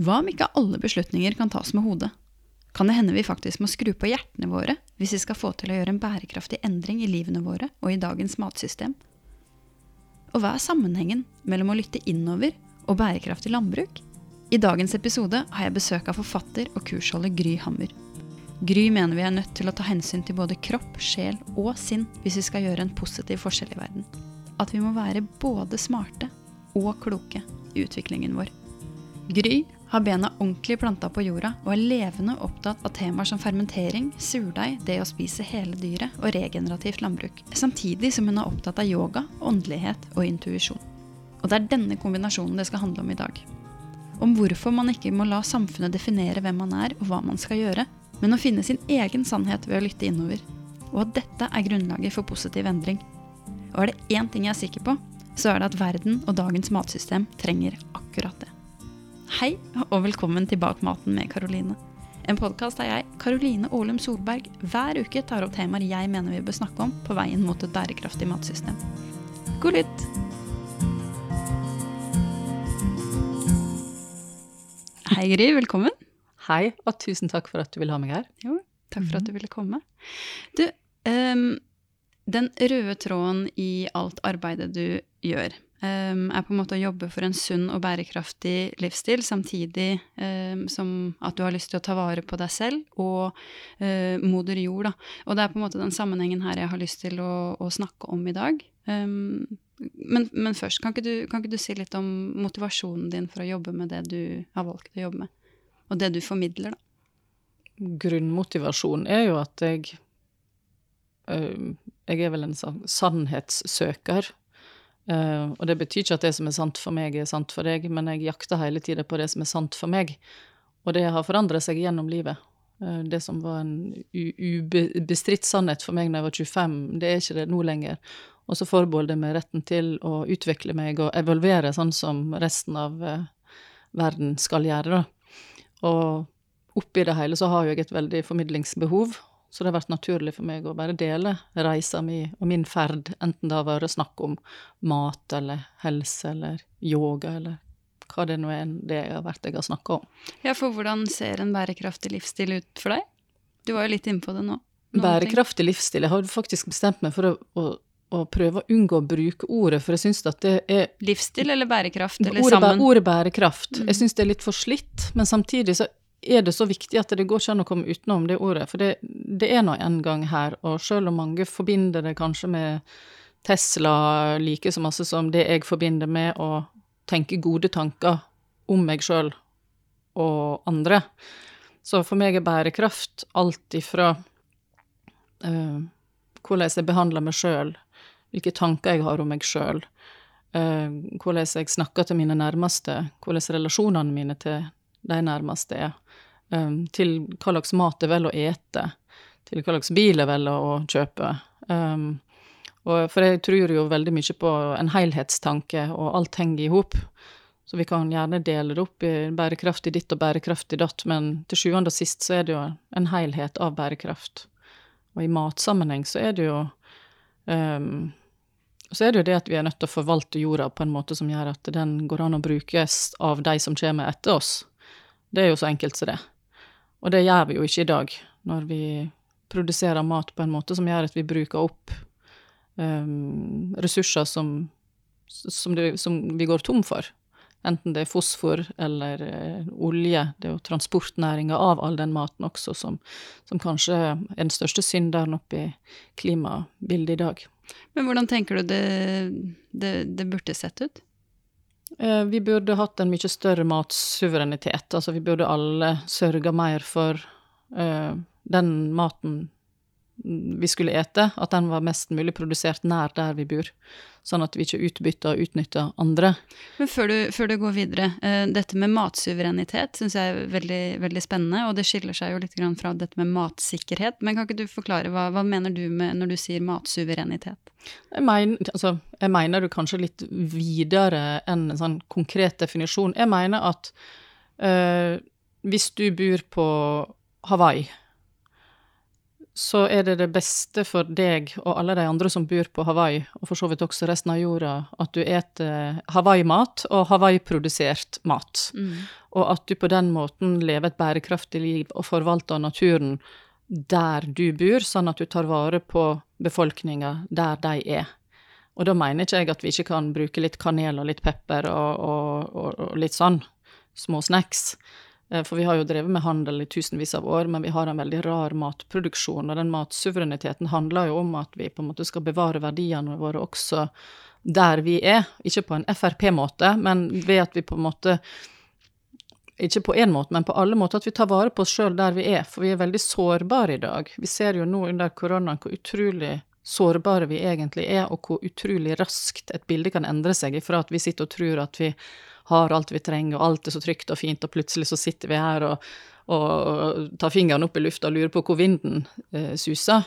Hva om ikke alle beslutninger kan tas med hodet? Kan det hende vi faktisk må skru på hjertene våre hvis vi skal få til å gjøre en bærekraftig endring i livene våre og i dagens matsystem? Og hva er sammenhengen mellom å lytte innover og bærekraftig landbruk? I dagens episode har jeg besøk av forfatter og kursholder Gry Hammer. Gry mener vi er nødt til å ta hensyn til både kropp, sjel og sinn hvis vi skal gjøre en positiv forskjell i verden. At vi må være både smarte og kloke i utviklingen vår. Gry har bena ordentlig planta på jorda og er levende opptatt av temaer som fermentering, surdeig, det å spise hele dyret og regenerativt landbruk, samtidig som hun er opptatt av yoga, åndelighet og intuisjon. Og det er denne kombinasjonen det skal handle om i dag. Om hvorfor man ikke må la samfunnet definere hvem man er og hva man skal gjøre, men å finne sin egen sannhet ved å lytte innover. Og at dette er grunnlaget for positiv endring. Og er det én ting jeg er sikker på, så er det at verden og dagens matsystem trenger akkurat det. Hei, og velkommen til Bak maten med Karoline. En podkast der jeg, Karoline Aalum Solberg, hver uke tar opp temaer jeg mener vi bør snakke om på veien mot et bærekraftig matsystem. God lytt! Hei, Gry. Velkommen. Hei, og tusen takk for at du vil ha meg her. Jo, takk for at du ville komme. Du, um, den røde tråden i alt arbeidet du gjør, um, er på en måte å jobbe for en sunn og bærekraftig livsstil, samtidig um, som at du har lyst til å ta vare på deg selv og uh, moder jord. Da. Og det er på en måte den sammenhengen her jeg har lyst til å, å snakke om i dag. Men, men, først, kan ikke, du, kan ikke du si litt om motivasjonen din for å jobbe med det du har valgt å jobbe med? og det du formidler, da? Grunnmotivasjonen er jo at jeg øh, Jeg er vel en sånn sannhetssøker. Uh, og det betyr ikke at det som er sant for meg, er sant for deg, men jeg jakter hele tida på det som er sant for meg. Og det har forandret seg gjennom livet. Uh, det som var en ubestridt sannhet for meg da jeg var 25, det er ikke det nå lenger. Og så forbeholder jeg meg retten til å utvikle meg og evolvere sånn som resten av uh, verden skal gjøre, da. Og oppi det hele så har jeg et veldig formidlingsbehov, så det har vært naturlig for meg å bare dele reisa mi og min ferd, enten det har vært snakk om mat eller helse eller yoga eller hva det nå er det har vært jeg har snakka om. Ja, for hvordan ser en bærekraftig livsstil ut for deg? Du var jo litt inne på det nå. Bærekraftig livsstil Jeg har faktisk bestemt meg for å, å, å prøve å unngå å bruke ordet, for jeg syns at det er Livsstil eller bærekraft, eller ordet, sammen? Ordet bærekraft. Mm. Jeg syns det er litt for slitt, men samtidig så er det så viktig at det går ikke an å komme utenom det ordet. For det, det er nå en gang her, og selv om mange forbinder det kanskje med Tesla like så masse som det jeg forbinder med å tenke gode tanker om meg sjøl og andre, så for meg er bærekraft alt ifra uh, hvordan jeg behandler meg sjøl, hvilke tanker jeg har om meg sjøl, uh, hvordan jeg snakker til mine nærmeste, hvordan relasjonene mine til de nærmeste er, um, til hva slags mat er vel å ete, til hva slags bil er vel å kjøpe. Um, for jeg tror jo veldig mye på en helhetstanke, og alt henger i hop. Så vi kan gjerne dele det opp i bærekraftig ditt og bærekraftig datt, men til sjuende og sist så er det jo en helhet av bærekraft. Og i matsammenheng så er det jo um, så er det jo det at vi er nødt til å forvalte jorda på en måte som gjør at den går an å brukes av de som kommer etter oss. Det er jo så enkelt som det. Og det gjør vi jo ikke i dag, når vi produserer mat på en måte som gjør at vi bruker opp um, ressurser som, som, det, som, vi går tom for. Enten det er fosfor eller uh, olje. Det er jo transportnæringa av all den maten også som, som kanskje er den største synderen oppi klimabildet i dag. Men hvordan tenker du det, det, det burde sett ut? Eh, vi burde hatt en mye større matsuverenitet. Altså, vi burde alle sørga mer for uh, den maten vi skulle ete, at den var mest mulig produsert nær der vi bor. Sånn at vi ikke utbytter og utnytter andre. Men før du, før du går videre, uh, dette med matsuverenitet syns jeg er veldig, veldig, spennende, og det skiller seg jo litt fra dette med matsikkerhet. Men kan ikke du forklare, hva, hva mener du med når du sier matsuverenitet? Jeg mener, altså, jeg mener du kanskje litt videre enn en sånn konkret definisjon. Jeg mener at uh, hvis du bor på Hawaii så er det det beste for deg og alle de andre som bor på Hawaii, og for så vidt også resten av jorda, at du eter Hawaii-mat og Hawaii-produsert mat. Mm. Og at du på den måten lever et bærekraftig liv og forvalter naturen der du bor, sånn at du tar vare på befolkninga der de er. Og da mener ikke jeg at vi ikke kan bruke litt kanel og litt pepper og, og, og, og litt sånn, små snacks. Eh, for vi har jo drevet med handel i tusenvis av år, men vi har en veldig rar matproduksjon. Og den matsuvereniteten handler jo om at vi på en måte skal bevare verdiene våre også der vi er. Ikke på en Frp-måte, men ved at vi på en måte ikke på én måte, men på alle måter, at vi tar vare på oss sjøl der vi er. For vi er veldig sårbare i dag. Vi ser jo nå under koronaen hvor utrolig sårbare vi egentlig er, og hvor utrolig raskt et bilde kan endre seg ifra at vi sitter og tror at vi har alt vi trenger, og alt er så trygt og fint, og plutselig så sitter vi her og, og tar fingeren opp i lufta og lurer på hvor vinden eh, suser.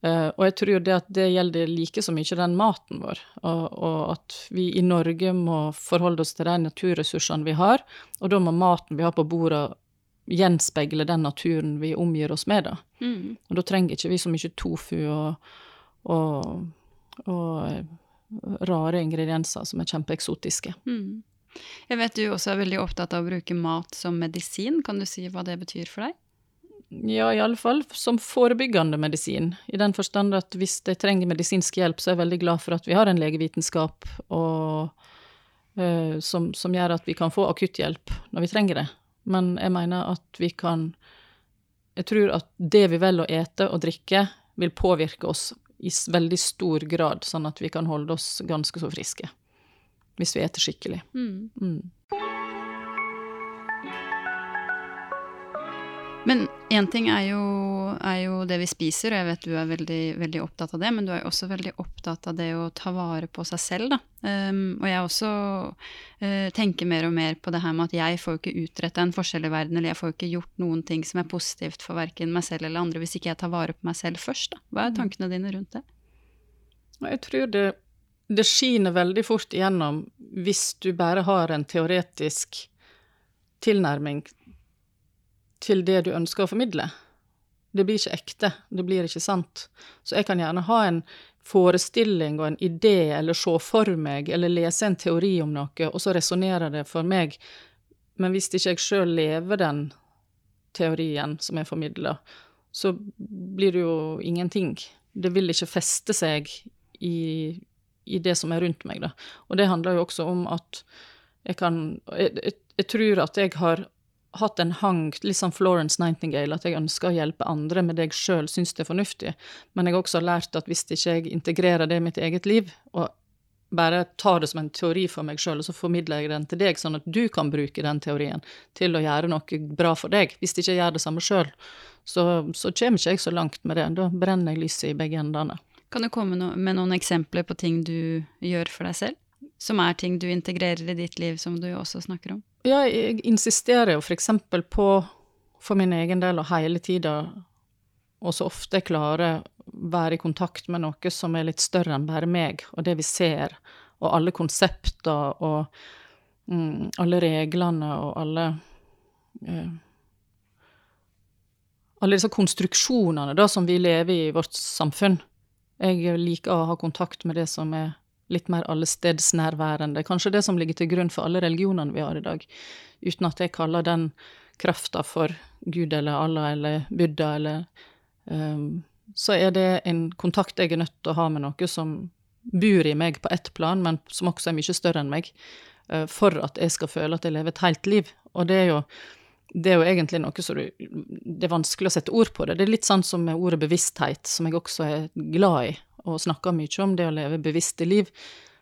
Uh, og jeg tror det at det gjelder like så mye den maten vår, og, og, at vi i Norge må forholde oss til de naturressursene vi har, og da må maten vi har på bordet gjenspeile den naturen vi omgir oss med, da. Mm. Og da trenger ikke vi så mye tofu og, og, og eh, rare ingredienser som er kjempeeksotiske. Mm. Jeg vet du også er veldig opptatt av å bruke mat som medisin. Kan du si hva det betyr for deg? Ja, i alle fall som forebyggende medisin. I den forstand at hvis de trenger medisinsk hjelp, så er jeg veldig glad for at vi har en legevitenskap og, uh, som, som, gjør at vi kan få akutthjelp når vi trenger det. Men jeg mener at vi kan Jeg tror at det vi velger å ete og drikke, vil påvirke oss i veldig stor grad, sånn at vi kan holde oss ganske så friske hvis vi eter skikkelig. Mm. Mm. Men én ting er jo, er jo, det vi spiser, og jeg vet du er veldig, veldig, opptatt av det, men du er jo også veldig opptatt av det å ta vare på seg selv, da. Um, og jeg også uh, tenker mer og mer på det her med at jeg får jo ikke utretta en forskjell i verden, eller jeg får jo ikke gjort noen ting som er positivt for verken meg selv eller andre, hvis ikke jeg tar vare på meg selv først, da. Hva er mm. tankene dine rundt det? Jeg tror det det skiner veldig fort igjennom hvis du bare har en teoretisk tilnærming til det du ønsker å formidle. Det blir ikke ekte, det blir ikke sant. Så jeg kan gjerne ha en forestilling og en idé, eller se for meg, eller lese en teori om noe, og så resonnerer det for meg. Men hvis ikke jeg sjøl lever den teorien som jeg formidler, så blir det jo ingenting. Det vil ikke feste seg i i det som er rundt meg. Da. Og det handler jo også om at jeg kan jeg, jeg, jeg, tror at jeg har hatt en hang, litt sånn Florence Nightingale, at jeg ønsker å hjelpe andre med det jeg sjøl syns er fornuftig. Men jeg har også lært at hvis ikke jeg integrerer det i mitt eget liv, og bare tar det som en teori for meg sjøl, og så formidler jeg den til deg, sånn at du kan bruke den teorien til å gjøre noe bra for deg. Hvis ikke jeg gjør det samme sjøl, så, så kommer ikke jeg så langt med det. Da brenner jeg lyset i begge endene. Kan du komme med noen eksempler på ting du gjør for deg selv? Som er ting du integrerer i ditt liv, som du også snakker om? Ja, jeg insisterer jo eksempel på, for min egen del, og hele tida, og så ofte jeg klarer, være i kontakt med noe som er litt større enn bare meg, og det vi ser, og alle konsepter og mm, alle reglene og alle eh, Alle disse konstruksjonene da, som vi lever i i vårt samfunn. Jeg liker å ha kontakt med det som er litt mer allestedsnærværende. Kanskje det som ligger til grunn for alle religionene vi har i dag, uten at jeg kaller den krafta for Gud eller Allah eller Buddha eller um, Så er det en kontakt jeg er nødt til å ha med noe som bor i meg på ett plan, men som også er mye større enn meg, uh, for at jeg skal føle at jeg lever et helt liv. Og det er jo det er jo egentlig noe som du Det er vanskelig å sette ord på det. Det er litt sånn som med ordet bevissthet, som jeg også er glad i og snakker mye om, det å leve bevisste liv.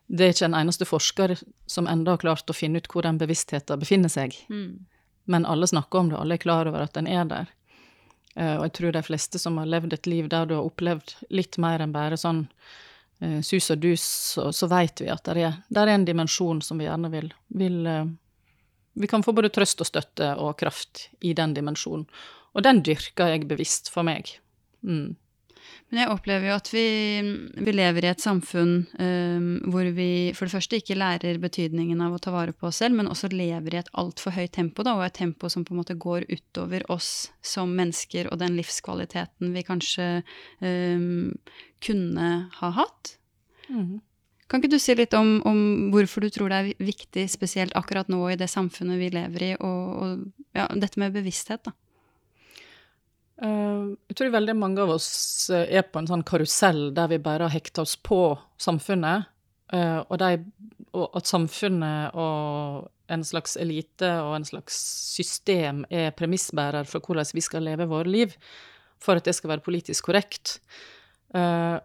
Det er ikke en eneste forsker som enda har klart å finne ut hvor den bevisstheten befinner seg. Mm. Men alle snakker om det, alle er klar over at den er der. Uh, og jeg tror de fleste som har levd et liv der du har opplevd litt mer enn bare sånn uh, sus og dus, så, så veit vi at det er, er, en dimensjon som vi gjerne vil, vil uh, vi kan få både trøst og støtte og kraft i den dimensjonen. Og den dyrker jeg bevisst for meg. Mm. Men jeg opplever jo at vi, vi lever i et samfunn um, hvor vi for det første ikke lærer betydningen av å ta vare på oss selv, men også lever i et altfor høyt tempo, da, og et tempo som på en måte går utover oss som mennesker og den livskvaliteten vi kanskje um, kunne ha hatt. Mm. Kan ikke du si litt om, om, hvorfor du tror det er viktig, spesielt akkurat nå i det samfunnet vi lever i, og, og ja, dette med bevissthet, da? Uh, jeg tror veldig mange av oss eh, er på en sånn karusell der vi bare har hekta oss på samfunnet. Uh, og, de, og, at samfunnet og en slags elite og en slags system er premissbærer for hvordan vi skal leve våre liv, for at det skal være politisk korrekt. Uh,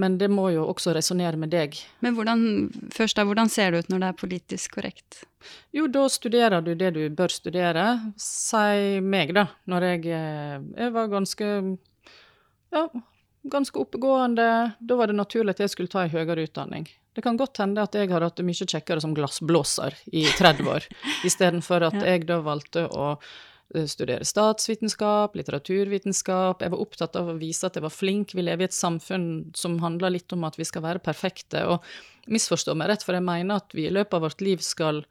men det må jo også resonnere med deg. Men hvordan, først da, hvordan ser det ut når det er politisk korrekt? Jo, da studerer du det du bør studere. Si meg, da, når jeg, eh, jeg var ganske ja, ganske oppegående. Da var det naturlig at jeg skulle ta en høyere utdanning. Det kan godt hende at jeg har hatt det mye kjekkere som glassblåser i 30 år, istedenfor at jeg da valgte å studere statsvitenskap, litteraturvitenskap. Jeg var opptatt av å vise at jeg var flink. Vi lever i et samfunn som handler litt om at vi skal være perfekte. Og misforstå meg rett, for jeg mener at vi i løpet av vårt liv skal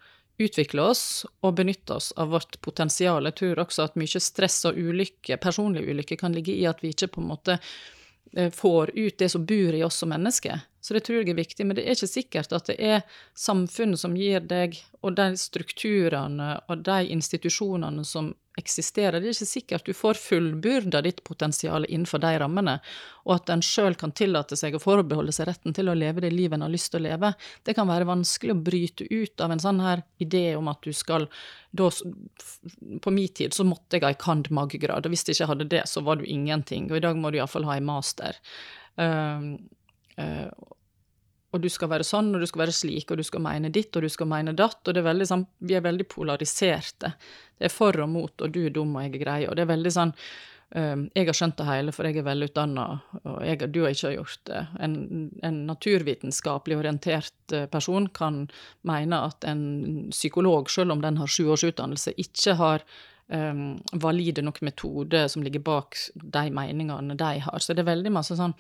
utvikle oss og benytte oss av vårt potensial. Jeg tror også at mye stress og ulykke, personlig ulykke kan ligge i at vi ikke på en måte eh, får ut det som bor i oss som mennesker. Så det tror jeg er viktig, men det er ikke sikkert at det er samfunnet som gir deg, og de strukturene og de institusjonene som eksisterer. Det er ikke sikkert du får fullbyrda ditt potensial innenfor de rammene, og at en sjøl kan tillate seg å forbeholde seg retten til å leve det livet en har lyst til å leve. Det kan være vanskelig å bryte ut av en sånn her idé om at du skal da, På min tid så måtte jeg ha ei cand. mag.-grad, og hvis jeg ikke hadde det, så var du ingenting. Og i dag må du iallfall ha ei master. Uh, og du skal være sånn, og du skal være slik, og du skal mene ditt, og du skal mene datt. Og det er veldig sånn, vi er veldig polariserte. Det er for og mot, og du er dum, og jeg er grei. Og det er veldig sånn um, Jeg har skjønt det hele, for jeg er velutdanna, og jeg, du har ikke gjort det. En, en naturvitenskapelig orientert eh, person kan mene at en psykolog, selv om den har sju års utdannelse, ikke har um, valide nok metode som ligger bak de meningene de har. Så det er veldig masse sånn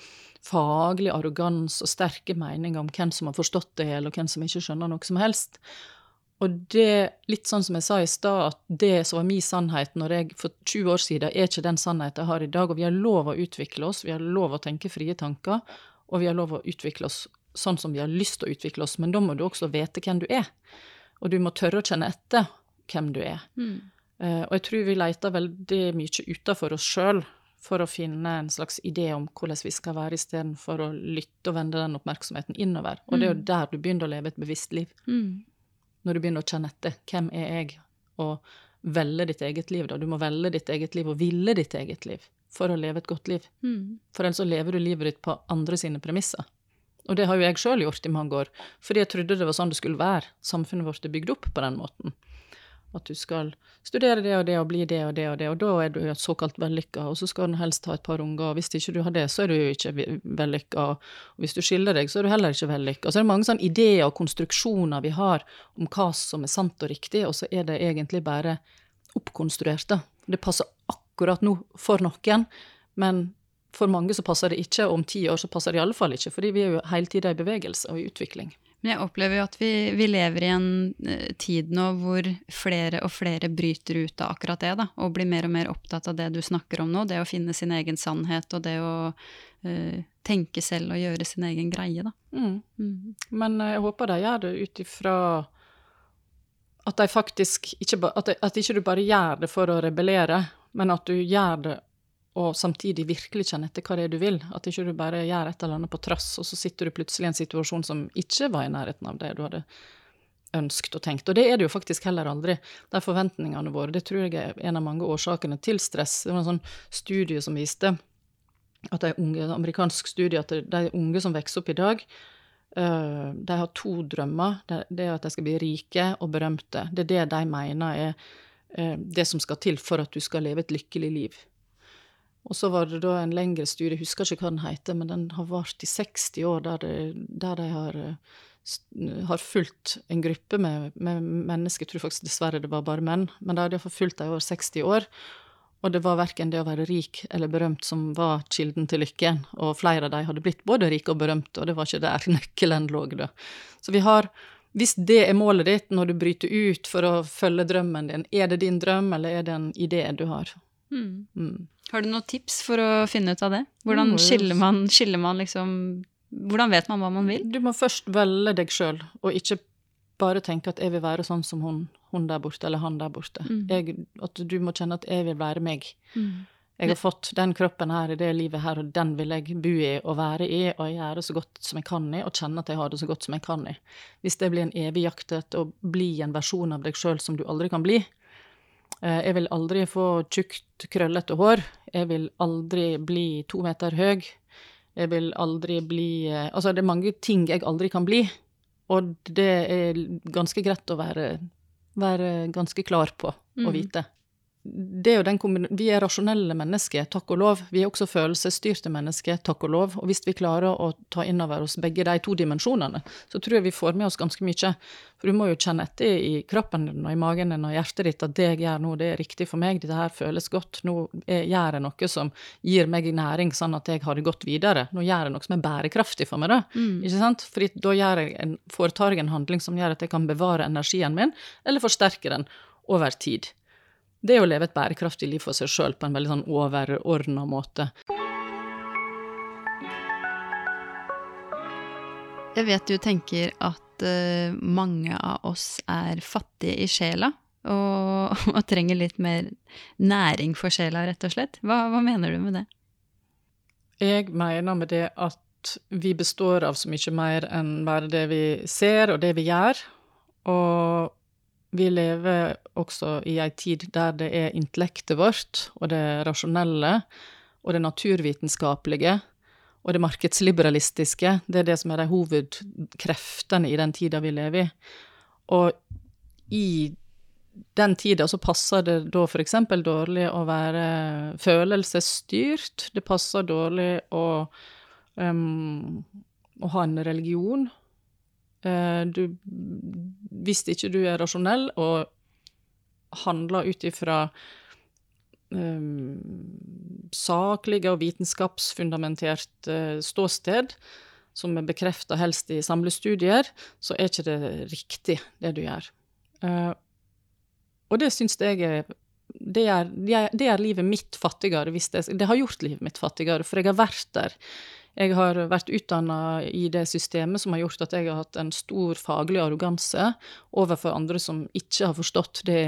faglig arroganse og sterke meninger om hvem som har forstått det og hvem som ikke skjønner noe som helst. Og det, litt sånn som jeg sa i stad, at det som var min sannhet når jeg for 20 år siden, er ikke den sannheten jeg har i dag. Og vi har lov å utvikle oss, vi har lov å tenke frie tanker, og vi har lov å utvikle oss sånn som vi har lyst til å utvikle oss. Men da må du også vite hvem du er. Og du må tørre å kjenne etter hvem du er. Mm. Uh, og jeg tror vi leter veldig mye utafor oss sjøl for å finne en slags idé om hvordan vi skal være, istedenfor å lytte og vende den oppmerksomheten innover. Og det er jo mm. der du begynner å leve et bevisst liv. Mm. Når du begynner å kjenne etter. Hvem er jeg? Og velge ditt eget liv, da. Du må velge ditt eget liv og ville ditt eget liv for å leve et godt liv. Mm. For ellers så lever du livet ditt på andre sine premisser. Og det har jo jeg sjøl gjort i mange år, fordi jeg trodde det var sånn det skulle være. Samfunnet vårt er bygd opp på den måten. At du skal studere det og det og bli det og det og det, og da er du såkalt vellykka, og så skal du helst ha et par unger, og hvis ikke du har det, så er du ikke vellykka, og hvis du skiller deg, så er du heller ikke vellykka. Så er det mange sånne ideer og konstruksjoner vi har om hva som er sant og riktig, og så er det egentlig bare oppkonstruert, da. Det passer akkurat nå for noen, men for mange så passer det ikke, og om ti år så passer det i alle fall ikke, fordi vi er jo hele tida i bevegelse og i utvikling. Men jeg opplever jo at vi, vi, lever i en uh, tid nå hvor flere og flere bryter ut av akkurat det, da, og blir mer og mer opptatt av det du snakker om nå, det å finne sin egen sannhet og det å uh, tenke selv og gjøre sin egen greie, da. Mm. Mm. Men uh, jeg håper de gjør det ut ifra at de faktisk ikke, at, de, at ikke du bare gjør det for å rebellere, men at du gjør det og samtidig virkelig kjenne etter hva det er du vil. At ikke du bare gjør et eller annet på trass, og så sitter du plutselig i en situasjon som ikke var i nærheten av det du hadde ønsket og tenkt. Og det er det jo faktisk heller aldri. De forventningene våre, det tror jeg er en av mange årsakene til stress. Det var en sånn studie som viste at unge, en amerikansk studie, at de unge som vokser opp i dag, uh, de har to drømmer. Det, er at de skal bli rike og berømte. Det er det de mener er uh, det som skal til for at du skal leve et lykkelig liv. Og så var det da en lengre studie, jeg husker ikke hva den heter, men den har vart i 60 år, der, det, der de har, eh, har fulgt en gruppe med, med, mennesker, jeg tror faktisk dessverre det var bare menn, men de de har fulgt dem over 60 år. Og det var verken det å være rik eller berømt som var kilden til lykken, og flere av dem hadde blitt både rike og berømte, og det var ikke der nøkkelen lå, da. Så vi har Hvis det er målet ditt når du bryter ut for å følge drømmen din, er det din drøm, eller er det en idé du har? Mm. Mm. Har du noen tips for å finne ut av det? Hvordan Mm, skiller man, skiller man liksom Hvordan vet man hva man vil? Du må først velge deg sjøl, og ikke bare tenke at jeg vil være sånn som hun, hun der borte, eller han der borte. Mm. Jeg, at du må kjenne at jeg vil være meg. Jeg har fått den kroppen her i det livet her, og den vil jeg bo i og være i og gjøre så godt som jeg kan i, og kjenne at jeg har det så godt som jeg kan i. Hvis det blir en evig jakt etter å bli en versjon av deg sjøl som du aldri kan bli Jeg vil aldri få tjukt, krøllete hår. Jeg vil aldri bli to meter høy. Jeg vil aldri bli eh, Altså, det er mange ting jeg aldri kan bli, og det er ganske greit å være, være ganske klar på Mm. vite. vite det er jo den Vi er rasjonelle mennesker, takk og lov. Vi er også følelsesstyrte mennesker, takk og lov. Og hvis vi klarer å ta inn over oss begge de to dimensjonene, så tror jeg vi får med oss ganske mye. For du må jo kjenne etter i kroppen din og i magen din og hjertet ditt at det jeg gjør nå, det er riktig for meg, dette her føles godt. Nå gjør jeg noe som gir meg næring, sånn at jeg har det godt videre. Nå gjør jeg noe som er bærekraftig for meg, da. Mm. Ikke sant? Fordi da gjør jeg en, foretar jeg en handling som gjør at jeg kan bevare energien min, eller forsterke den over tid. Det er å leve et bærekraftig liv for seg sjøl på en veldig sånn overordna måte. Jeg vet du tenker at uh, mange av oss er fattige i sjela, og, og trenger litt mer næring for sjela, rett og slett. Hva, hva mener du med det? Jeg mener med det at vi består av så mye mer enn bare det vi ser og det vi gjør. Og vi lever også i ei tid der det er intellektet vårt og det rasjonelle og det naturvitenskapelige og det markedsliberalistiske, det er det som er de hovedkreftene i den tida vi lever i. Og i den tida så passer det da eksempel dårlig å være følelsesstyrt. Det passer dårlig å, um, å ha en religion. Eh, du, hvis ikke du er rasjonell og handler ut ifra um, saklige og vitenskapsfundamentert eh, ståsted, som er bekrefta helst i samlestudier, så er ikke det riktig, det du gjør. Uh, og det syns jeg er det gjør livet mitt fattigere. Hvis det, det har gjort livet mitt fattigere, for jeg har vært der. Jeg har vært utdanna i det systemet som har gjort at jeg har hatt en stor faglig arroganse overfor andre som ikke har forstått det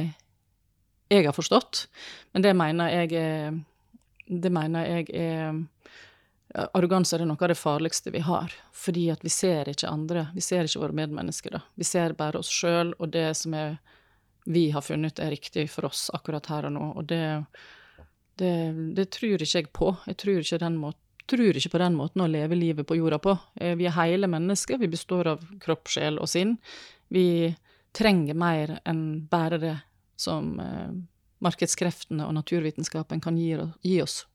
jeg har forstått. Men det mener jeg er Det mener jeg er Arroganse er noe av det farligste vi har, fordi at vi ser ikke andre. Vi ser ikke våre medmennesker, da. Vi ser bare oss sjøl og det som er vi har funnet er riktig for oss akkurat her og nå, og det, det, det tror ikke jeg på. Jeg tror ikke, den må, tror ikke på den måten å leve livet på jorda på. Eh, Vi er hele mennesker, vi består av kropp, sjel og sinn. Vi trenger mer enn bare det som eh, markedskreftene og naturvitenskapen kan gi, oss.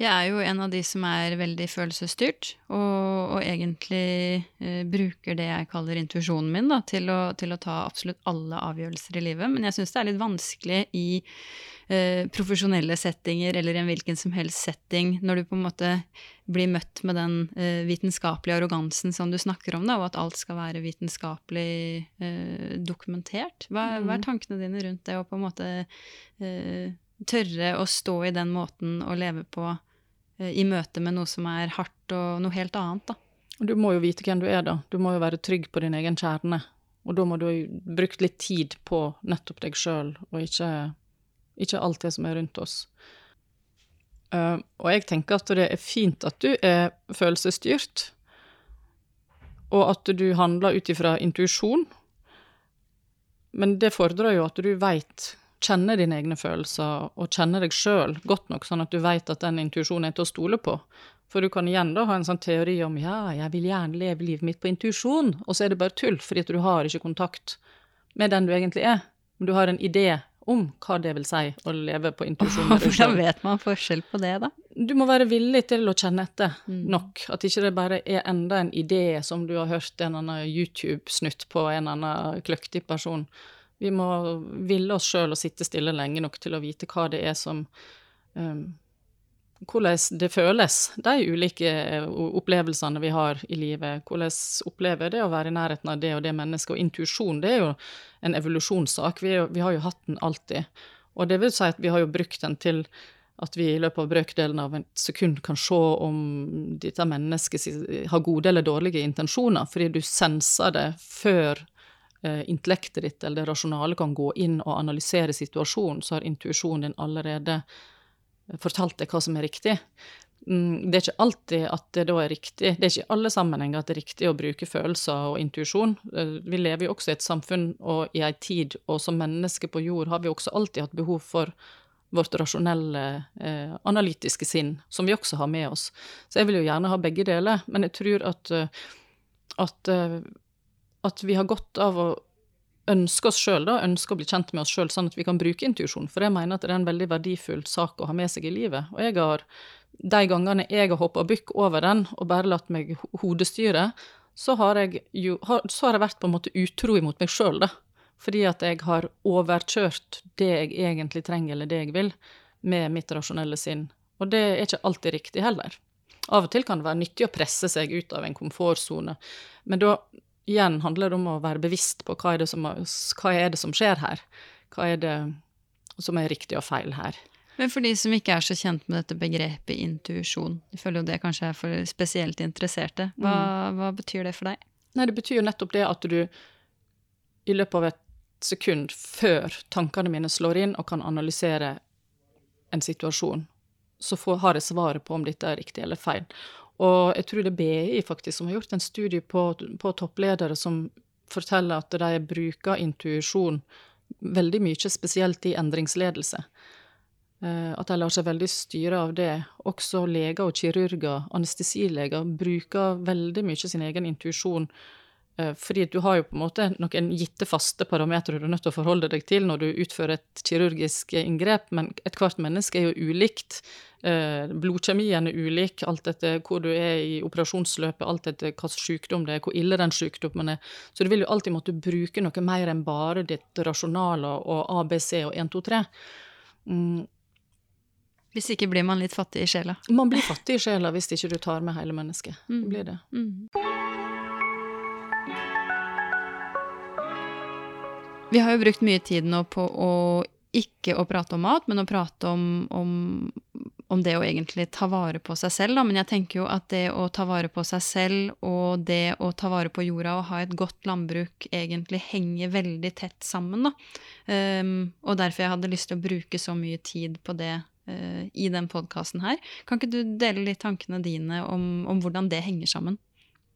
Jeg er jo en av de som er veldig følelsesstyrt, og, og egentlig eh, bruker det jeg kaller intuisjonen min da, til, å, til å ta absolutt alle avgjørelser i livet. Men jeg syns det er litt vanskelig i eh, profesjonelle settinger eller i en hvilken som helst setting, når du på en måte blir møtt med den eh, vitenskapelige arrogansen som du snakker om, da, og at alt skal være vitenskapelig eh, dokumentert. Hva, hva er tankene dine rundt det å på en måte eh, tørre å stå i den måten å leve på i møte med noe som er hardt og noe helt annet, da. Du må jo vite hvem du er, da. Du må jo være trygg på din egen kjerne. Og da må du ha brukt litt tid på nettopp deg sjøl, og ikke, ikke alt det som er rundt oss. Uh, og jeg tenker at det er fint at du er følelsesstyrt, og at du handler ut ifra intuisjon, men det fordrer jo at du veit kjenner dine egne følelser og kjenne deg sjøl godt nok, sånn at du veit at den intuisjonen er til å stole på. For du kan igjen da ha en sånn teori om ja, jeg vil gjerne leve livet mitt på intuisjon, og så er det bare tull, fordi at du har ikke kontakt med den du egentlig er. Men du har en idé om hva det vil si å leve på intuisjon. Hvordan vet man forskjell på det, da? Du må være villig til å kjenne etter Mm. nok. At ikke det bare er enda en idé som du har hørt en eller annen YouTube-snutt på en eller annen kløktig person. Vi må ville oss sjøl og sitte stille lenge nok til å vite hva det er som um, Hvordan det føles, de ulike eh, opplevelsene vi har i livet. Hvordan opplever det å være i nærheten av det og det mennesket. Og intuisjon, det er jo en evolusjonssak. Vi, vi har jo hatt den alltid. Og det vil si at vi har jo brukt den til at vi i løpet av brøkdelen av et sekund kan se om dette mennesket har gode eller dårlige intensjoner, fordi du senser det før intellektet ditt eller det rasjonale kan gå inn og analysere situasjonen, så har intuisjonen din allerede fortalt deg hva som er riktig. Mm, det er ikke alltid at det da er riktig, det er ikke i alle sammenhenger at det er riktig å bruke følelser og intuisjon. Eh, vi lever jo også i et samfunn og i ei tid, og som mennesker på jord har vi også alltid hatt behov for vårt rasjonelle, eh, analytiske sinn, som vi også har med oss. Så jeg vil jo gjerne ha begge deler, men jeg tror at, eh, at, eh, at vi har godt av å ønske oss sjøl, ønske å bli kjent med oss sjøl, sånn at vi kan bruke intuisjon. For jeg mener at det er en veldig verdifull sak å ha med seg i livet. Og jeg har, de gangene jeg har hoppa bukk over den og bare latt meg hodestyre, så har jeg jo så har jeg vært på en måte utro imot meg sjøl, da. Fordi at jeg har overkjørt det jeg egentlig trenger, eller det jeg vil, med mitt rasjonelle sinn. Og det er ikke alltid riktig heller. Av og til kan det være nyttig å presse seg ut av en komfortsone, men da igjen handler det om å være bevisst på hva er, som, hva er det som skjer her? Hva er det som er riktig og feil her? Men for de som ikke er så kjent med dette begrepet intuisjon, de føler jo det kanskje er for spesielt interesserte, hva, mm. hva betyr det for deg? Nei, det betyr jo nettopp det at du i løpet av et sekund før tankene mine slår inn og kan analysere en situasjon, så får, har jeg svaret på om dette er riktig eller feil. Og jeg tror det er BI faktisk som har gjort en studie på, på toppledere som forteller at de bruker intuisjon veldig mye, spesielt i endringsledelse. Eh, at de lar seg veldig styre av det. Også leger og kirurger, anestesileger, bruker veldig mye sin egen intuisjon fordi du har jo på en måte noen gitte faste parametere du er nødt til å forholde deg til når du utfører et kirurgisk inngrep, men ethvert menneske er jo ulikt. Eh, blodkjemien er ulik, alt etter hvor du er i operasjonsløpet, alt etter hva sykdom det er, hvor ille den sykdommen er. Så du vil jo alltid måtte bruke noe mer enn bare ditt rasjonale og ABC og 1, 2, 3. Mm. Hvis ikke blir man litt fattig i sjela. Man blir fattig i sjela hvis ikke du tar med hele mennesket. Mm. Det blir det. Mm. Vi har jo brukt mye tid nå på å ikke å prate om mat, men å prate om, om, om, det å egentlig ta vare på seg selv. Da. Men jeg tenker jo at det å ta vare på seg selv og det å ta vare på jorda og ha et godt landbruk egentlig henger veldig tett sammen. Da. Um, og derfor jeg hadde lyst til å bruke så mye tid på det uh, i den podkasten her. Kan ikke du dele litt tankene dine om, om hvordan det henger sammen?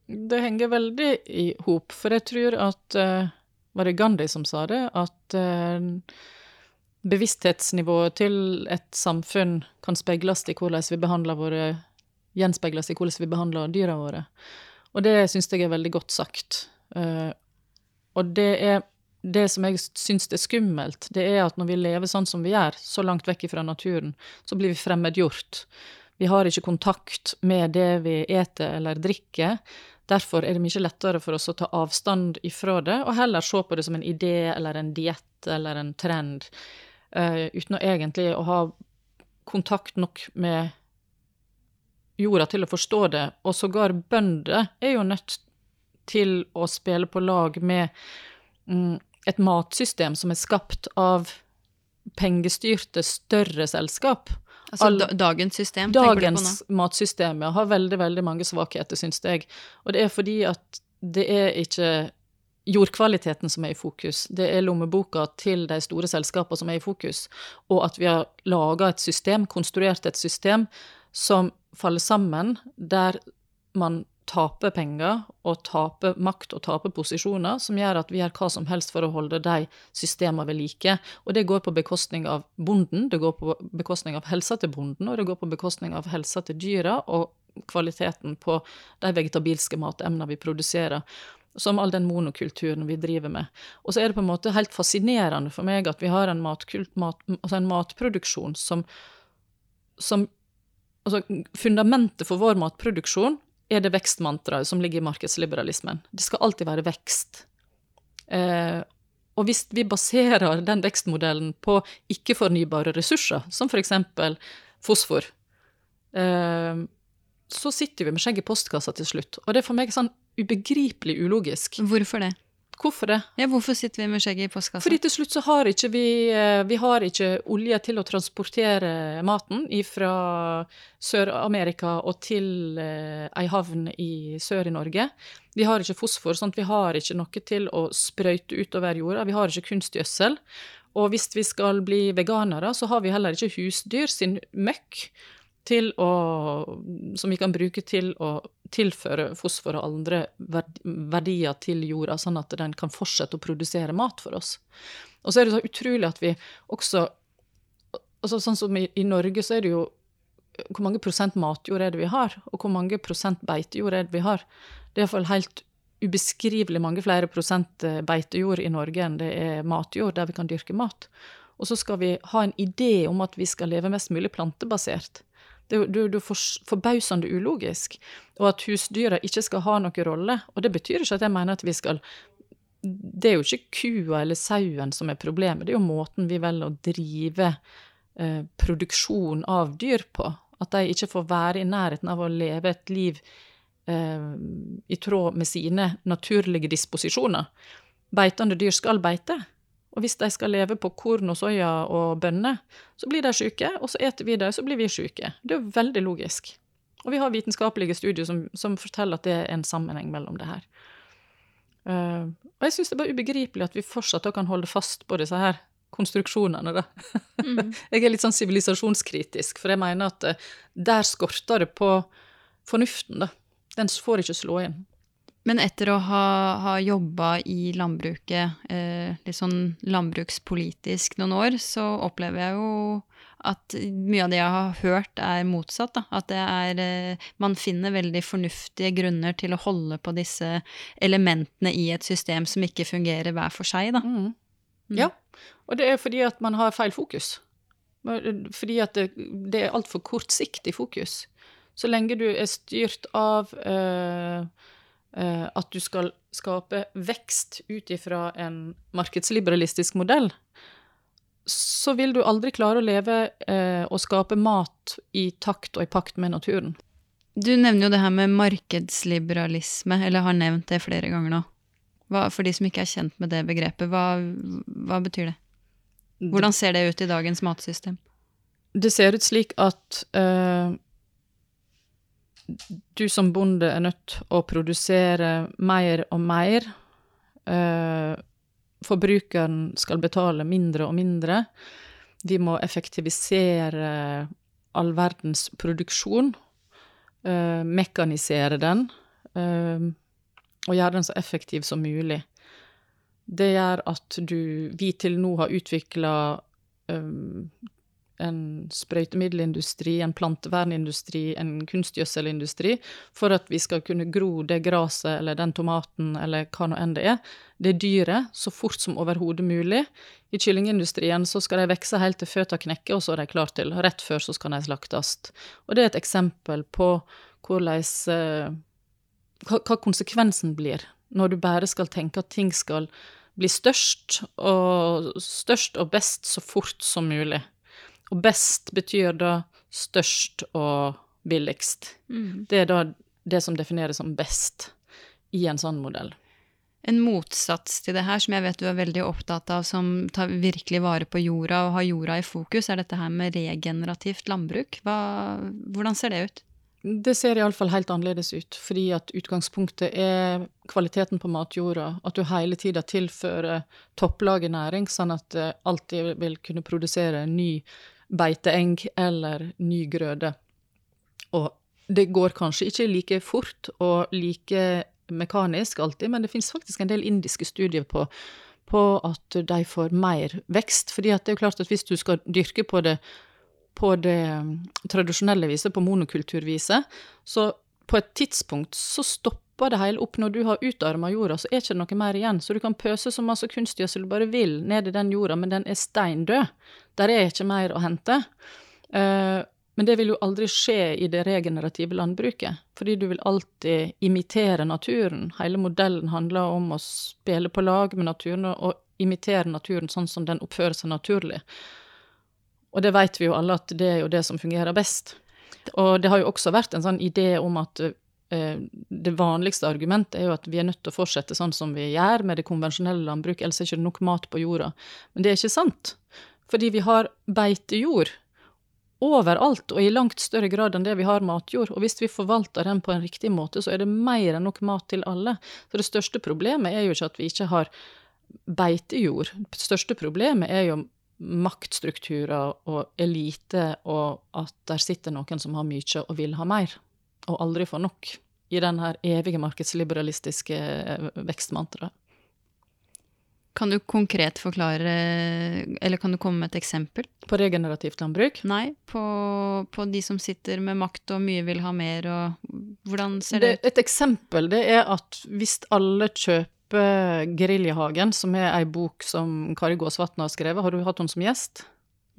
Det henger veldig i hop, for jeg tror at uh var det Gandhi som sa det, at eh, bevissthetsnivået til et samfunn kan speiles i hvordan vi behandler våre Gjenspeiles i hvordan vi behandler dyra våre. Og det syns jeg er veldig godt sagt. Uh, og det er det som jeg syns er skummelt, det er at når vi lever sånn som vi gjør, så langt vekk fra naturen, så blir vi fremmedgjort. Vi har ikke kontakt med det vi eter eller drikker. Derfor er det mye lettere for oss å ta avstand ifra det, og heller se på det som en idé eller en diett eller en trend, uh, uten å egentlig å ha kontakt nok med jorda til å forstå det. Og sågar bønder er jo nødt til å spille på lag med um, et matsystem som er skapt av pengestyrte, større selskap. Altså All, dagens system? Dagens matsystem ja, har veldig veldig mange svakheter, syns jeg. Og det er fordi at det er ikke jordkvaliteten som er i fokus, det er lommeboka til de store selskapene som er i fokus, og at vi har laga et system, konstruert et system, som faller sammen, der man tape penger og tape makt og tape posisjoner, som gjør at vi gjør hva som helst for å holde de systemene ved like. Og det går på bekostning av bonden, det går på bekostning av helsa til bonden, og det går på bekostning av helsa til dyra og kvaliteten på de vegetabilske matemnene vi produserer. Som all den monokulturen vi driver med. Og så er det på en måte helt fascinerende for meg at vi har en, matkult, mat, altså en matproduksjon som, som Altså, fundamentet for vår matproduksjon er det vekstmantraet som ligger i markedsliberalismen. Det skal alltid være vekst. Eh, og hvis vi baserer den vekstmodellen på ikke-fornybare ressurser, som f.eks. fosfor, eh, så sitter vi med skjegget i postkassa til slutt. Og det er for meg sånn ubegripelig ulogisk. Hvorfor det? Hvorfor det? Ja, Hvorfor sitter vi med skjegget i postkassa? Fordi til slutt så har ikke vi eh, Vi har ikke olje til å transportere maten fra Sør-Amerika og til eh, ei havn i sør i Norge. Vi har ikke fosfor, at vi har ikke noe til å sprøyte utover jorda. Vi har ikke kunstgjødsel. Og hvis vi skal bli veganere, så har vi heller ikke husdyr sin møkk til å, som vi kan bruke til å tilføre fosfor og andre verdier til jorda, sånn at den kan fortsette å produsere mat for oss. Og så er det så utrolig at vi også altså Sånn som i, i Norge, så er det jo Hvor mange prosent matjord er det vi har? Og hvor mange prosent beitejord er det vi har? Det er iallfall helt ubeskrivelig mange flere prosent eh, beitejord i Norge enn det er matjord, der vi kan dyrke mat. Og så skal vi ha en idé om at vi skal leve mest mulig plantebasert. Det er jo forbausende ulogisk. Og at husdyra ikke skal ha noen rolle. Og det betyr ikke at jeg mener at vi skal Det er jo ikke kua eller sauen som er problemet, det er jo måten vi velger å drive eh, produksjon av dyr på. At de ikke får være i nærheten av å leve et liv eh, i tråd med sine naturlige disposisjoner. Beitende dyr skal beite. Og hvis de skal leve på korn og soya og bønner, så blir de syke, og så eter vi dem, så blir vi syke. Det er jo veldig logisk. Og vi har vitenskapelige studier som, som forteller at det er en sammenheng mellom det her. Uh, og jeg syns det er bare ubegripelig at vi fortsatt kan holde fast på disse her konstruksjonene, da. Mm. jeg er litt sånn sivilisasjonskritisk, for jeg mener at uh, der skorter det på fornuften, da. Den får ikke slå inn. Men etter å ha, ha jobba i landbruket, eh, litt sånn landbrukspolitisk noen år, så opplever jeg jo at mye av det jeg har hørt, er motsatt. Da. At det er eh, Man finner veldig fornuftige grunner til å holde på disse elementene i et system som ikke fungerer hver for seg, da. Mm. Mm. Ja, og det er fordi at man har feil fokus. Fordi at det, det er altfor kortsiktig fokus. Så lenge du er styrt av eh, at du skal skape vekst ut ifra en markedsliberalistisk modell, så vil du aldri klare å leve eh, og skape mat i takt og i pakt med naturen. Du nevner jo det her med markedsliberalisme, eller har nevnt det flere ganger nå. Hva, for de som ikke er kjent med det begrepet, hva, hva betyr det? Hvordan ser det ut i dagens matsystem? Det ser ut slik at uh, du som bonde er nødt å produsere mer og mer. Eh, forbrukeren skal betale mindre og mindre. Vi må effektivisere all verdens produksjon. Eh, mekanisere den. Eh, og gjøre den så effektiv som mulig. Det gjør at du, vi til nå har utvikla en sprøytemiddelindustri, en plantevernindustri, en kunstgjødselindustri, for at vi skal kunne gro det gresset eller den tomaten eller hva nå enn det er, det dyret, så fort som overhodet mulig. I kyllingindustrien så skal de vokse helt til føttene knekker, og så er de klare til. Rett før så skal de slaktes. Og det er et eksempel på hvordan eh, hva, konsekvensen blir når du bare skal tenke at ting skal bli størst og, størst og best så fort som mulig. Og best betyr da størst og billigst. Mm. Det er da det som defineres som best i en sånn modell. En motsats til det her, som jeg vet du er veldig opptatt av, som tar virkelig vare på jorda og har jorda i fokus, er dette her med regenerativt landbruk. Hva, hvordan ser det ut? Det ser iallfall helt annerledes ut, fordi at utgangspunktet er kvaliteten på matjorda. At du hele tida tilfører topplaget næring, sånn at det alltid vil kunne produsere ny beiteeng eller ny grøde. Og det går kanskje ikke like fort og like mekanisk alltid, men det finnes faktisk en del indiske studier på, på at de får mer vekst. fordi det er jo klart at hvis du skal dyrke på det, på det tradisjonelle viset, på monokulturviset, så på et tidspunkt så stopper stopper det hele opp. Når du har utarma jorda, så er det ikke noe mer igjen. Så du kan pøse så masse kunstgjødsel du bare vil ned i den jorda, men den er steindød. Der er ikke mer å hente. Uh, men det vil jo aldri skje i det regenerative landbruket, fordi du vil alltid imitere naturen. Hele modellen handler om å spille på lag med naturen og imitere naturen sånn som den oppfører seg naturlig. Og det vet vi jo alle at det er jo det som fungerer best. Og det har jo også vært en sånn idé om at eh, det vanligste argumentet er jo at vi er nødt til å fortsette sånn som vi gjør med det konvensjonelle landbruket, ellers er det ikke nok mat på jorda. Men det er ikke sant. Fordi vi har beitejord overalt, og i langt større grad enn det vi har matjord. Og hvis vi forvalter den på en riktig måte, så er det mer enn nok mat til alle. Så det største problemet er jo ikke at vi ikke har beitejord. Det største problemet er jo maktstrukturer og elite, og at der sitter noen som har mye og vil ha mer, og aldri får nok. I den her evige markedsliberalistiske eh, vekstmantraet. Kan du konkret forklare, eller kan du komme med et eksempel? På regenerativt landbruk? Nei, på, på de som sitter med makt og mye vil ha mer, og hvordan ser det, det ut? Et eksempel det er at hvis alle kjøper Geriljahagen, som er ei bok som Kari Gåsvatn har skrevet, har du hatt henne som gjest?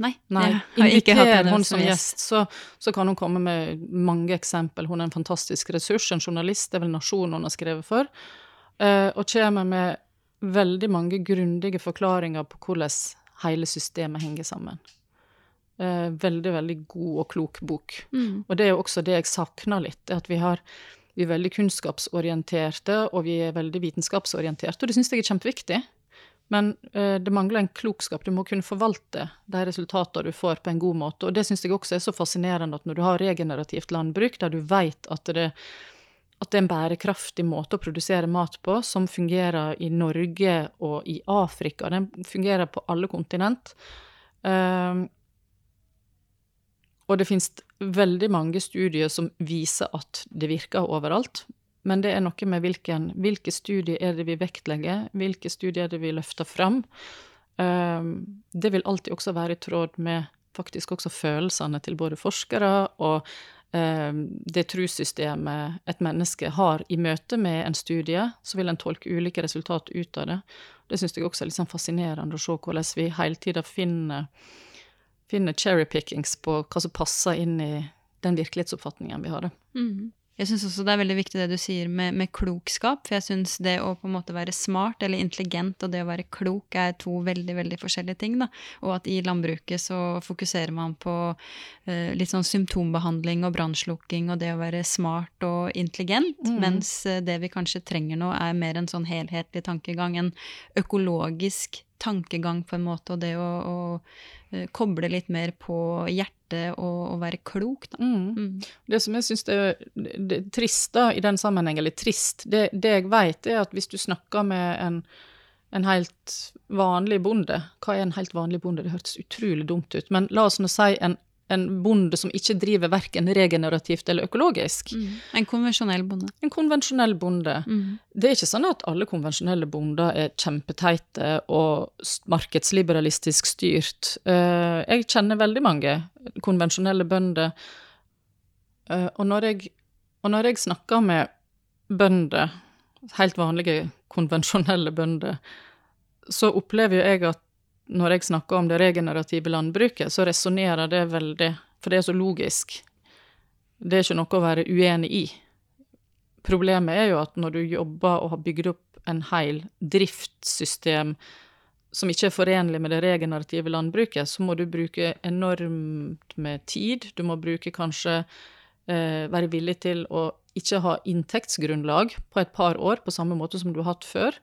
Nei. Nei. Inviter henne som gjest, så, så, kan hun komme med mange eksempel. Hun er en fantastisk ressurs, en journalist, det er vel Nasjonen hun har skrevet for, uh, og kommer med veldig mange grundige forklaringer på hvordan hele systemet henger sammen. Eh, veldig, veldig god og klok bok. Mm. Og det er jo også det jeg savner litt, at vi, har, vi er veldig kunnskapsorienterte, og vi er veldig vitenskapsorienterte, og det syns jeg er kjempeviktig. Men eh, det mangler en klokskap. Du må kunne forvalte de resultatene du får, på en god måte. Og det syns jeg også er så fascinerende at når du har regenerativt landbruk, der du vet at at det er en bærekraftig måte å produsere mat på, som fungerer i Norge og i Afrika. Den fungerer på alle kontinent. Um, og det finnes veldig mange studier som viser at det virker overalt. Men det er noe med hvilken, hvilke studier er det vi vektlegger, hvilke studier er det vi løfter fram. Um, det vil alltid også være i tråd med faktisk også følelsene til både forskere og Ehm, det trossystemet et menneske har i møte med en studie, så vil en tolke ulike resultat ut av det. Det syns jeg også er litt sånn fascinerende å se hvordan vi hele tida finner, finner cherrypickings på hva som passer inn i den virkelighetsoppfatningen vi har. Mm. Jeg syns også det er veldig viktig det du sier med, med klokskap. For jeg syns det å på en måte være smart eller intelligent og det å være klok er to veldig veldig forskjellige ting. da. Og at i landbruket så fokuserer man på uh, litt sånn symptombehandling og brannslukking og det å være smart og intelligent. Mm. Mens uh, det vi kanskje trenger nå, er mer en sånn helhetlig tankegang. En økologisk tankegang, på en måte, og det å, å koble litt mer på hjertet og, og være klok, da. Mm. Mm. Det som jeg syns er, er, trist da, i den sammenheng, eller trist, det, det jeg vet, er at hvis du snakker med en, en helt vanlig bonde Hva er en helt vanlig bonde? Det hørtes utrolig dumt ut. Men la oss nå si en en bonde som ikke driver verken regenerativt eller økologisk. Mm. En konvensjonell bonde. En konvensjonell bonde. Mm. Det er ikke sånn at alle konvensjonelle bonder er kjempeteite og markedsliberalistisk styrt. Eh, jeg kjenner veldig mange konvensjonelle bønder, eh, og når jeg, og når jeg snakker med bønder, helt vanlige konvensjonelle bønder, så opplever jeg at når jeg snakker om det regenerative landbruket, så resonnerer det veldig, for det er så logisk. Det er ikke noe å være uenig i. Problemet er jo at når du jobber og har bygd opp en hel driftssystem som ikke er forenlig med det regenerative landbruket, så må du bruke enormt med tid. Du må bruke kanskje eh, være villig til å ikke ha inntektsgrunnlag på et par år, på samme måte som du har hatt før.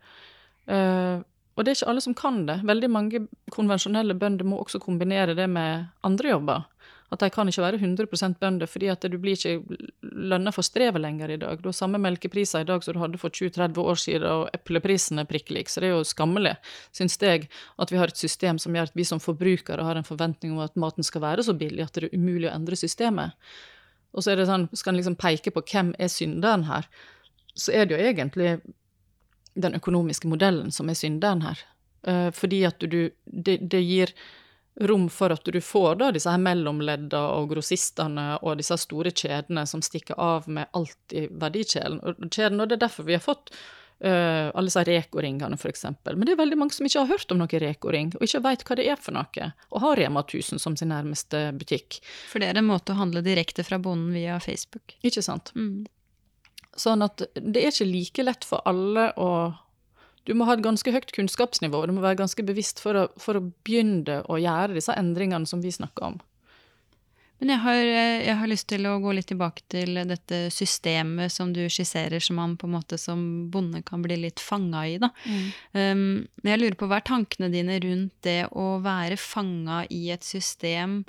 Eh, og det er ikke alle som kan det. Veldig mange konvensjonelle bønder må også kombinere det med andre jobber. At de kan ikke være 100% bønder, fordi at du blir ikke lønna for strevet lenger i dag. Du har samme melkepriser i dag som du hadde for 20-30 år siden, og epleprisen er prikk lik. Så det er jo skammelig, syns jeg, at vi har et system som gjør at vi som forbrukere har en forventning om at maten skal være så billig at det er umulig å endre systemet. Og så er det sånn, skal en liksom peke på hvem er synderen her, så er det jo egentlig den økonomiske modellen som er synderen her. Uh, fordi at du det, det, gir rom for at du får da disse her mellomledda og grossistene og disse store kjedene som stikker av med alt i verdikjeden. Og, det er derfor vi har fått uh, alle disse Reko-ringene, f.eks. Men det er veldig mange som ikke har hørt om noe Reko-ring, og ikke veit hva det er for noe, og har Rema 1000 som sin nærmeste butikk. For det er en måte å handle direkte fra bonden via Facebook. Ikke sant. Mm. Sånn at det er ikke like lett for alle å du må ha et ganske høyt kunnskapsnivå, og du må være ganske bevisst for å, for å begynne å gjøre disse endringene som vi snakker om. Men jeg har, jeg har, lyst til å gå litt tilbake til dette systemet som du skisserer, som man på en måte som bonde kan bli litt fanga i, da. Mm. Um, jeg lurer på hva er tankene dine rundt det å være fanga i et system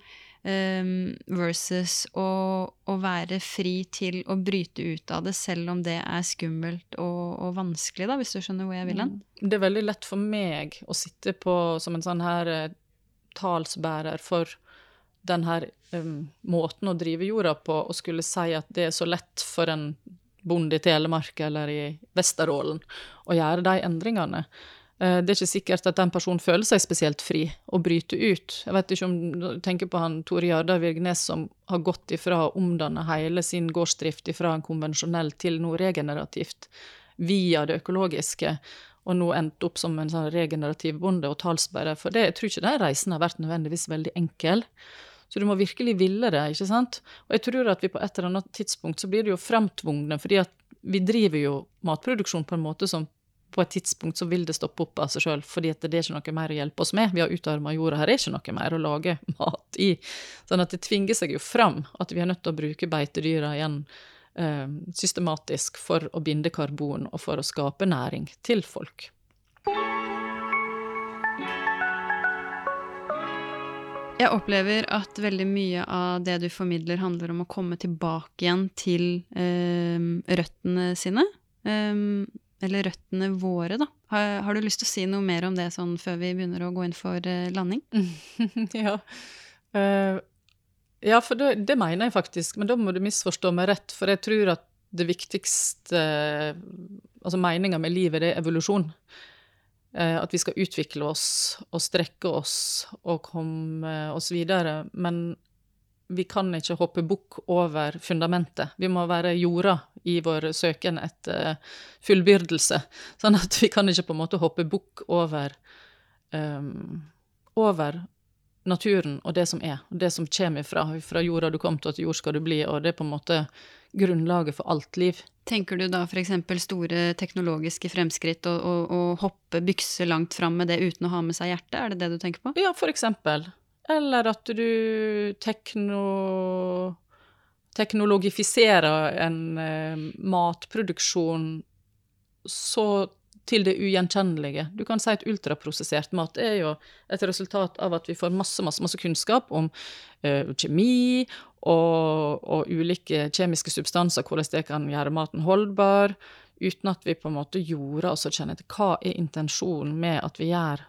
um, versus å, å, være fri til å bryte ut av det, selv om det er skummelt og, og vanskelig, da, hvis du skjønner hvor jeg vil hen? Mm. Det er veldig lett for meg å sitte på som en sånn her eh, talsbærer for den her um, måten å drive jorda på, og skulle si at det er så lett for en bonde i Telemark eller i Vesterålen å gjøre de endringene. Uh, det er ikke sikkert at den personen føler seg spesielt fri og bryter ut. Jeg vet ikke om du tenker på han Tore Jardar Virgnes som har gått ifra å omdanne hele sin gårdsdrift ifra en konvensjonell til noe regenerativt via det økologiske og nå endt opp som en sånn regenerativ bonde og talsbærer for det. Jeg tror ikke den reisen har vært nødvendigvis veldig enkel. Så du må virkelig ville det, ikke sant. Og jeg tror at vi på et eller annet tidspunkt så blir det jo framtvungne, fordi at vi driver jo matproduksjon på en måte som på et tidspunkt så vil det stoppe opp av seg sjøl, fordi det er ikke noe mer å hjelpe oss med. Vi har utarma jorda, her er ikke noe mer å lage mat i. Sånn at det tvinger seg jo fram at vi er nødt til å bruke beitedyra igjen eh, systematisk for å binde karbon og for å skape næring til folk. Jeg opplever at veldig mye av det du formidler, handler om å komme tilbake igjen til eh, røttene sine. Um, eller røttene våre, da. Har, har, du lyst til å si noe mer om det sånn før vi begynner å gå inn for uh, landing? ja. Uh, ja, for det, det, mener jeg faktisk, men da må du misforstå meg rett. For jeg tror at det viktigste Altså meninga med livet, det er evolusjon. Eh, at vi skal utvikle oss og strekke oss og komme oss videre. Men vi kan ikke hoppe bukk over fundamentet. Vi må være jorda i vår søken etter fullbyrdelse. Sånn at vi kan ikke på en måte hoppe bukk over, um, over naturen og det som er, og det som kommer fra, fra jorda du kom til, at jord skal du bli, og det er på en måte grunnlaget for alt liv. Tenker du da f.eks. store teknologiske fremskritt og, og, og hoppe bykse langt fram med det uten å ha med seg hjertet, er det det du tenker på? Ja, for eksempel. Eller at du tekno teknologifiserer en eh, matproduksjon så til det ugjenkjennelige. Du kan si at ultraprosessert mat er jo et resultat av at vi får masse masse, masse kunnskap om eh, kjemi og, og, ulike kjemiske substanser, hvordan det kan gjøre maten holdbar, uten at vi på en måte gjorde oss kjenner til hva er intensjonen med at vi gjør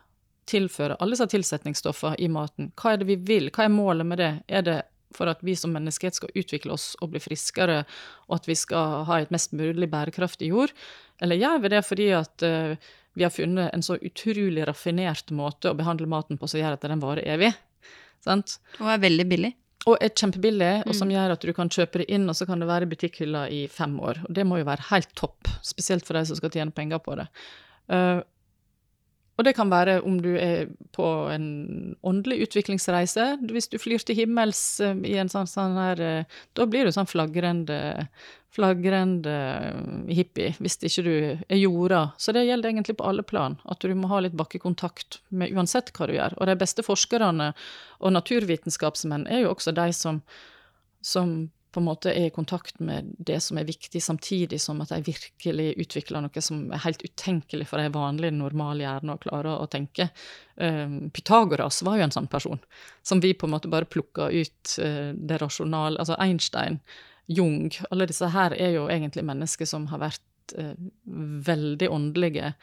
tilfører alle disse tilsetningsstoffene i maten. Hva er det vi vil? Hva er målet med det? Er det for at vi som menneskehet skal utvikle oss og bli friskere, og at vi skal ha et mest mulig bærekraftig jord? Eller gjør vi det fordi at uh, vi har funnet en så utrolig raffinert måte å behandle maten på som gjør at den varer evig? Sant? Og er veldig billig. Og er kjempebillig, og som mm. gjør at du kan kjøpe det inn, og så kan det være i butikkhylla i fem år. Og det må jo være helt topp, spesielt for de som skal tjene penger på det. Uh, og det kan være om du er på en åndelig utviklingsreise. Hvis du flyr til himmels eh, i en sånn, sånn her eh, Da blir du sånn flagrende, flagrende hippie, hvis ikke du er jorda. Så det gjelder egentlig på alle plan, at du må ha litt bakkekontakt med uansett hva du gjør. Og de beste forskerne og naturvitenskapsmenn er jo også de som, som på en måte er i kontakt med det som er viktig, samtidig som at de virkelig utvikler noe som er helt utenkelig for de vanlige, normale hjernene å klare å tenke. Um, Pythagoras var jo en sånn person, som vi på en måte bare plukka ut uh, det rasjonale Altså Einstein, Jung Alle disse her er jo egentlig mennesker som har vært uh, veldig åndelige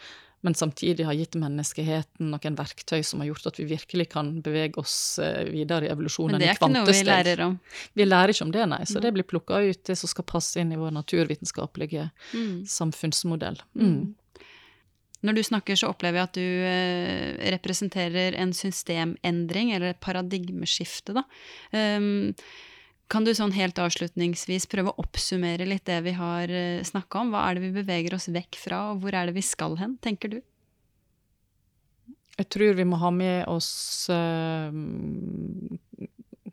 men samtidig har gitt menneskeheten noen verktøy som har gjort at vi virkelig kan bevege oss eh, videre i evolusjonen i kvantesteg. Men det er ikke noe vi lærer om? Vi lærer ikke om det, nei. Så det blir plukka ut, det som skal passe inn i vår naturvitenskapelige mm. samfunnsmodell. Mm. mm. Når du snakker, så opplever jeg at du eh, representerer en systemendring, eller et paradigmeskifte, da. Um, kan du sånn helt avslutningsvis prøve å oppsummere litt det vi har eh, snakka om? Hva er det vi beveger oss vekk fra, og hvor er det vi skal hen, tenker du? Jeg tror vi må ha med oss eh,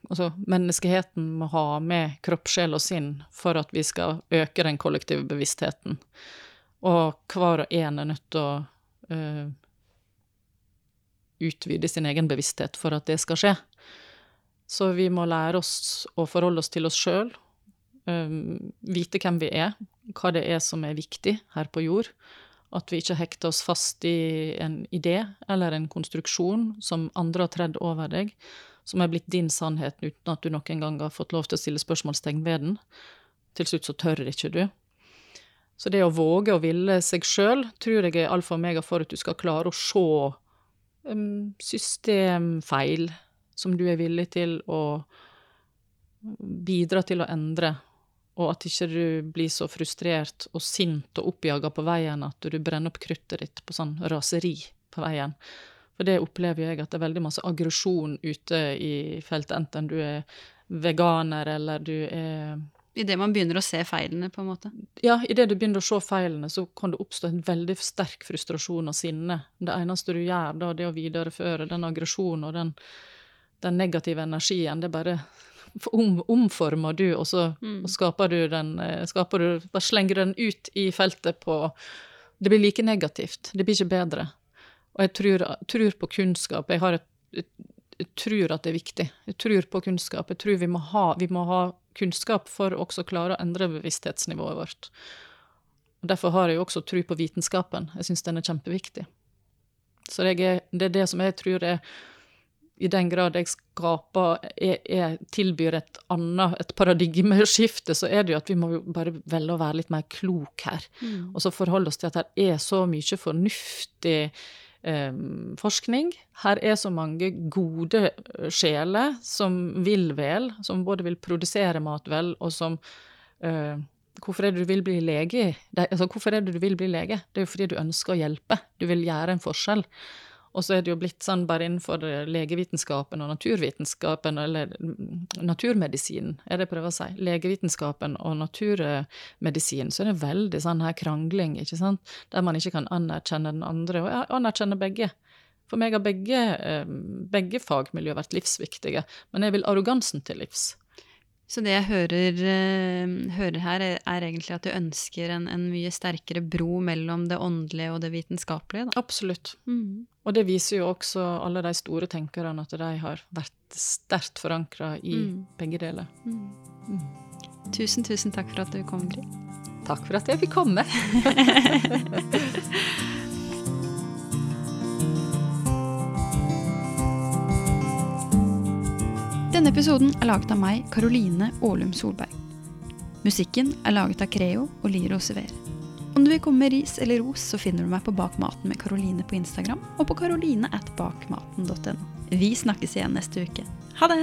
Altså, menneskeheten må ha med kropp, sjel og sinn for at vi skal øke den kollektive bevisstheten. Og hver og en er nødt til å eh, utvide sin egen bevissthet for at det skal skje. Så vi må lære oss å forholde oss til oss sjøl, um, vite hvem vi er, hva det er som er viktig her på jord. At vi ikke hekter oss fast i en idé eller en konstruksjon som andre har tredd over deg, som er blitt din sannhet uten at du noen gang har fått lov til å stille spørsmålstegn ved den. Til slutt så tør ikke du. Så det å våge å ville seg sjøl tror jeg er alfa og mega for at du skal klare å se um, systemfeil som du er villig til å bidra til å endre, og at ikke du blir så frustrert og sint og oppjaga på veien at du brenner opp kruttet ditt på sånn raseri på veien. For det opplever jeg at det er veldig masse aggresjon ute i feltet, enten du er veganer eller du er Idet man begynner å se feilene, på en måte? Ja, idet du begynner å se feilene, så kan det oppstå en veldig sterk frustrasjon og sinne. Det eneste du gjør da, det er å videreføre den aggresjonen og den, den negative energien. Det bare om, omformer du, og så mm. og skaper du den eh, skaper du, Bare slenger den ut i feltet på Det blir like negativt. Det blir ikke bedre. Og jeg tror, tror på kunnskap. Jeg, et, jeg, tror at det er viktig. Jeg tror på kunnskap. Jeg tror vi må ha, vi må ha kunnskap for å også klare å endre bevissthetsnivået vårt. Og Derfor har jeg jo også tro på vitenskapen. Jeg syns den er kjempeviktig. Så det er, det er det som jeg tror er i den grad jeg skaper, jeg, jeg tilbyr et annet, et paradigmeskifte, så er det jo at vi må bare velge å være litt mer klok her. Mm. Og så forholde oss til at det er så mye fornuftig eh, forskning. Her er så mange gode eh, sjeler som vil vel, som både vil produsere mat vel, og som eh, Hvorfor er det du vil bli lege? Det, altså, hvorfor er det du vil bli lege? Det er jo fordi du ønsker å hjelpe. Du vil gjøre en forskjell. Og så er det jo blitt sånn bare innenfor legevitenskapen og naturvitenskapen, eller naturmedisin, naturmedisinen, er det jeg prøver å si. Legevitenskapen og naturmedisin, så er det veldig sånn her krangling, ikke sant, der man ikke kan anerkjenne den andre, og jeg anerkjenner begge. For meg har begge, eh, begge fagmiljø vært livsviktige, men jeg vil arrogansen til livs. Så det jeg hører, uh, hører her, er, er, egentlig at du ønsker en, en, mye sterkere bro mellom det åndelige og det vitenskapelige? Da. Absolutt. Mm. Og det viser jo også alle de store tenkerne at de har vært sterkt forankra i mm. begge deler. Mm. mm. Tusen, tusen takk for at du kom, Gry. Takk for at jeg fikk komme. Denne episoden er laget av meg, Karoline Aalum Solberg. Musikken er laget av Creo og Liro Sever. Om du vil komme med ris eller ros, så finner du meg på Bakmaten med Karoline på Instagram og på karoline at bakmaten.no. Vi snakkes igjen neste uke. Ha det!